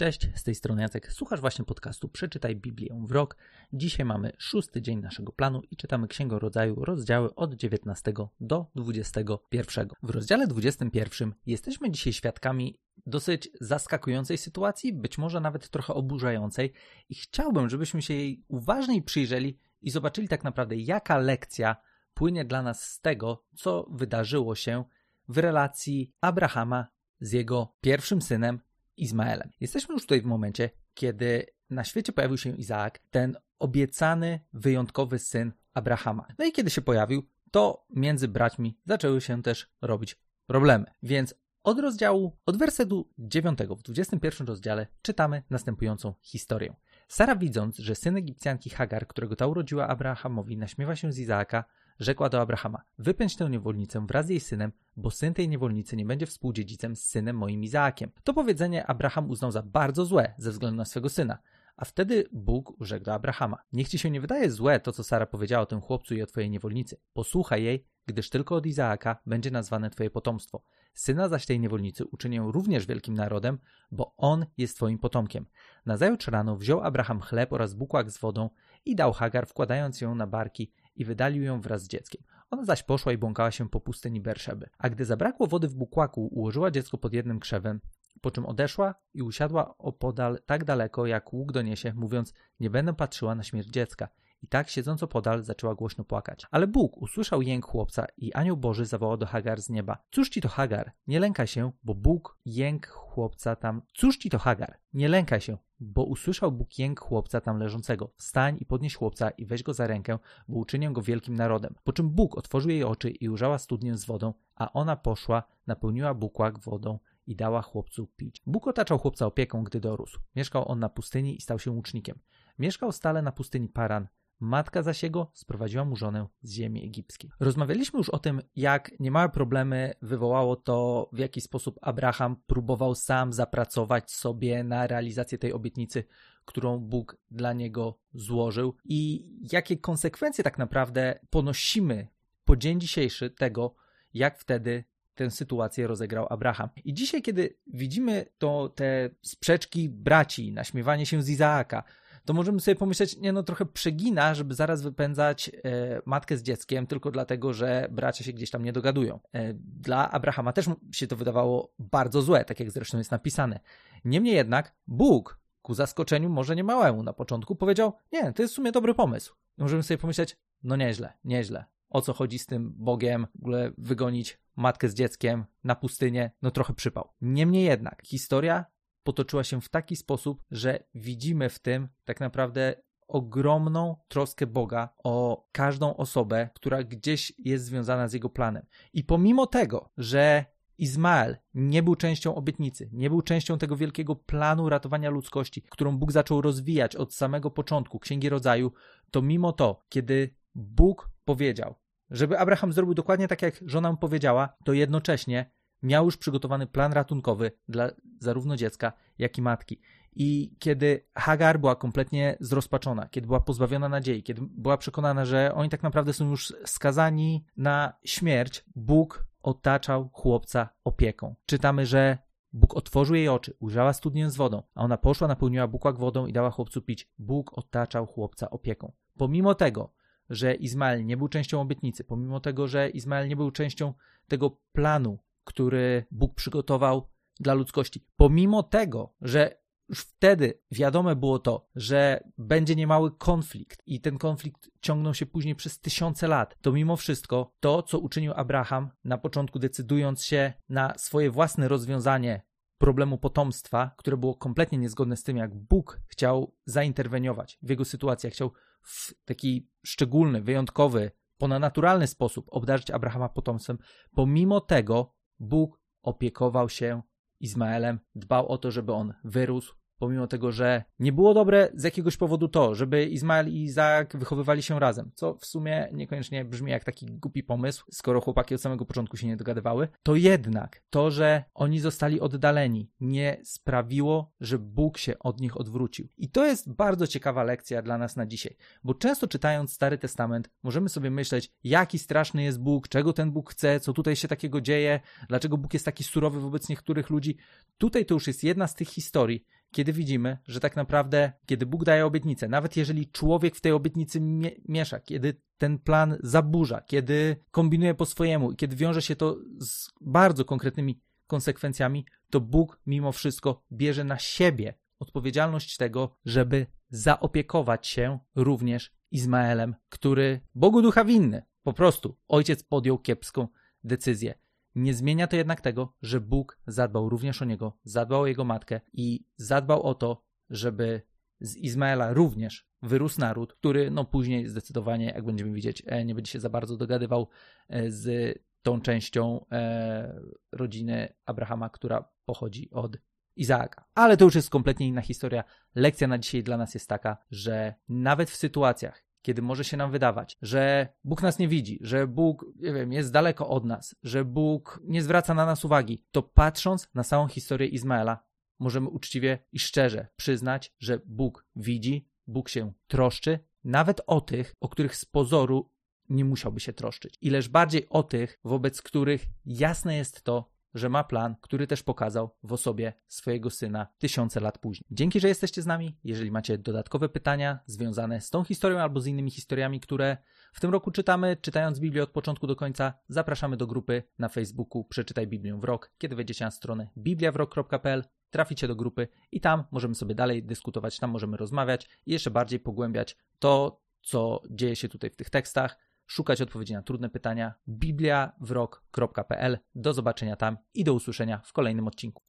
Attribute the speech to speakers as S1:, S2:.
S1: Cześć, z tej strony Jacek. Słuchasz właśnie podcastu Przeczytaj Biblię w rok. Dzisiaj mamy szósty dzień naszego planu i czytamy Księgę Rodzaju, rozdziały od 19 do 21. W rozdziale 21 jesteśmy dzisiaj świadkami dosyć zaskakującej sytuacji, być może nawet trochę oburzającej i chciałbym, żebyśmy się jej uważniej przyjrzeli i zobaczyli tak naprawdę, jaka lekcja płynie dla nas z tego, co wydarzyło się w relacji Abrahama z jego pierwszym synem Izmaelem. Jesteśmy już tutaj w momencie, kiedy na świecie pojawił się Izaak, ten obiecany, wyjątkowy syn Abrahama. No i kiedy się pojawił, to między braćmi zaczęły się też robić problemy. Więc od rozdziału, od wersetu 9 w 21 rozdziale czytamy następującą historię. Sara widząc, że syn Egipcjanki Hagar, którego ta urodziła Abrahamowi, naśmiewa się z Izaaka, rzekła do Abrahama: Wypędź tę niewolnicę wraz z jej synem, bo syn tej niewolnicy nie będzie współdziedzicem z synem moim Izaakiem. To powiedzenie Abraham uznał za bardzo złe ze względu na swego syna. A wtedy Bóg rzekł do Abrahama: Niech ci się nie wydaje złe to, co Sara powiedziała o tym chłopcu i o twojej niewolnicy. Posłuchaj jej, gdyż tylko od Izaaka będzie nazwane twoje potomstwo. Syna zaś tej niewolnicy uczynię również wielkim narodem, bo on jest twoim potomkiem. Nazajutrz rano wziął Abraham chleb oraz bukłak z wodą i dał Hagar, wkładając ją na barki i wydalił ją wraz z dzieckiem. Ona zaś poszła i błąkała się po pustyni Berszeby. A gdy zabrakło wody w bukłaku, ułożyła dziecko pod jednym krzewem, po czym odeszła i usiadła opodal tak daleko, jak łuk doniesie, mówiąc, nie będę patrzyła na śmierć dziecka. I tak, siedząc opodal, zaczęła głośno płakać. Ale Bóg usłyszał jęk chłopca i anioł Boży zawołał do Hagar z nieba. Cóż ci to Hagar? Nie lękaj się, bo Bóg jęk chłopca tam... Cóż ci to Hagar? Nie lękaj się, bo usłyszał Bóg jęk chłopca tam leżącego. Wstań i podnieś chłopca i weź go za rękę, bo uczynię go wielkim narodem. Po czym Bóg otworzył jej oczy i ujrzała studnię z wodą, a ona poszła, napełniła bukłak wodą i dała chłopcu pić. Bóg otaczał chłopca opieką, gdy dorósł. Mieszkał on na pustyni i stał się łucznikiem. Mieszkał stale na pustyni Paran, Matka zaś jego sprowadziła mu żonę z ziemi egipskiej. Rozmawialiśmy już o tym, jak niemałe problemy wywołało to, w jaki sposób Abraham próbował sam zapracować sobie na realizację tej obietnicy, którą Bóg dla niego złożył, i jakie konsekwencje tak naprawdę ponosimy po dzień dzisiejszy tego, jak wtedy tę sytuację rozegrał Abraham. I dzisiaj, kiedy widzimy to te sprzeczki braci, naśmiewanie się z Izaaka, to możemy sobie pomyśleć, nie no trochę przegina, żeby zaraz wypędzać e, matkę z dzieckiem tylko dlatego, że bracia się gdzieś tam nie dogadują. E, dla Abrahama też się to wydawało bardzo złe, tak jak zresztą jest napisane. Niemniej jednak Bóg ku zaskoczeniu może nie małemu na początku powiedział, nie, to jest w sumie dobry pomysł. Możemy sobie pomyśleć, no nieźle, nieźle. O co chodzi z tym Bogiem, w ogóle wygonić matkę z dzieckiem na pustynię, no trochę przypał. Niemniej jednak, historia potoczyła się w taki sposób, że widzimy w tym tak naprawdę ogromną troskę Boga o każdą osobę, która gdzieś jest związana z jego planem. I pomimo tego, że Izmael nie był częścią obietnicy, nie był częścią tego wielkiego planu ratowania ludzkości, którą Bóg zaczął rozwijać od samego początku Księgi Rodzaju, to mimo to, kiedy Bóg powiedział, żeby Abraham zrobił dokładnie tak, jak żona mu powiedziała, to jednocześnie miał już przygotowany plan ratunkowy dla zarówno dziecka, jak i matki. I kiedy Hagar była kompletnie zrozpaczona, kiedy była pozbawiona nadziei, kiedy była przekonana, że oni tak naprawdę są już skazani na śmierć, Bóg otaczał chłopca opieką. Czytamy, że Bóg otworzył jej oczy, ujrzała studnię z wodą, a ona poszła, napełniła bukłak wodą i dała chłopcu pić. Bóg otaczał chłopca opieką. Pomimo tego, że Izmael nie był częścią obietnicy, pomimo tego, że Izmael nie był częścią tego planu który Bóg przygotował dla ludzkości. Pomimo tego, że już wtedy wiadome było to, że będzie niemały konflikt i ten konflikt ciągnął się później przez tysiące lat, to mimo wszystko to, co uczynił Abraham na początku, decydując się na swoje własne rozwiązanie problemu potomstwa, które było kompletnie niezgodne z tym, jak Bóg chciał zainterweniować w jego sytuację, chciał w taki szczególny, wyjątkowy, ponadnaturalny sposób obdarzyć Abrahama potomstwem, pomimo tego Bóg opiekował się Izmaelem, dbał o to, żeby on wyrósł, pomimo tego, że nie było dobre z jakiegoś powodu to, żeby Izmael i Izaak wychowywali się razem, co w sumie niekoniecznie brzmi jak taki głupi pomysł, skoro chłopaki od samego początku się nie dogadywały, to jednak to, że oni zostali oddaleni, nie sprawiło, że Bóg się od nich odwrócił. I to jest bardzo ciekawa lekcja dla nas na dzisiaj, bo często czytając Stary Testament, możemy sobie myśleć, jaki straszny jest Bóg, czego ten Bóg chce, co tutaj się takiego dzieje, dlaczego Bóg jest taki surowy wobec niektórych ludzi. Tutaj to już jest jedna z tych historii, kiedy widzimy, że tak naprawdę, kiedy Bóg daje obietnicę, nawet jeżeli człowiek w tej obietnicy mie miesza, kiedy ten plan zaburza, kiedy kombinuje po swojemu, kiedy wiąże się to z bardzo konkretnymi konsekwencjami, to Bóg mimo wszystko bierze na siebie odpowiedzialność tego, żeby zaopiekować się również Izmaelem, który Bogu ducha winny. Po prostu ojciec podjął kiepską decyzję. Nie zmienia to jednak tego, że Bóg zadbał również o niego, zadbał o jego matkę i zadbał o to, żeby z Izmaela również wyrósł naród, który no później zdecydowanie, jak będziemy widzieć, e, nie będzie się za bardzo dogadywał e, z tą częścią e, rodziny Abrahama, która pochodzi od Izaaka. Ale to już jest kompletnie inna historia. Lekcja na dzisiaj dla nas jest taka, że nawet w sytuacjach, kiedy może się nam wydawać, że Bóg nas nie widzi, że Bóg, nie wiem, jest daleko od nas, że Bóg nie zwraca na nas uwagi, to patrząc na całą historię Izmaela, możemy uczciwie i szczerze przyznać, że Bóg widzi, Bóg się troszczy, nawet o tych, o których z pozoru nie musiałby się troszczyć. Ileż bardziej o tych, wobec których jasne jest to, że ma plan, który też pokazał w osobie swojego syna tysiące lat później. Dzięki, że jesteście z nami. Jeżeli macie dodatkowe pytania związane z tą historią albo z innymi historiami, które w tym roku czytamy, czytając Biblię od początku do końca, zapraszamy do grupy na Facebooku Przeczytaj Biblię w rok. Kiedy wejdziecie na stronę bibliawrok.pl, traficie do grupy i tam możemy sobie dalej dyskutować, tam możemy rozmawiać i jeszcze bardziej pogłębiać to, co dzieje się tutaj w tych tekstach szukać odpowiedzi na trudne pytania. bibliawrok.pl. Do zobaczenia tam i do usłyszenia w kolejnym odcinku.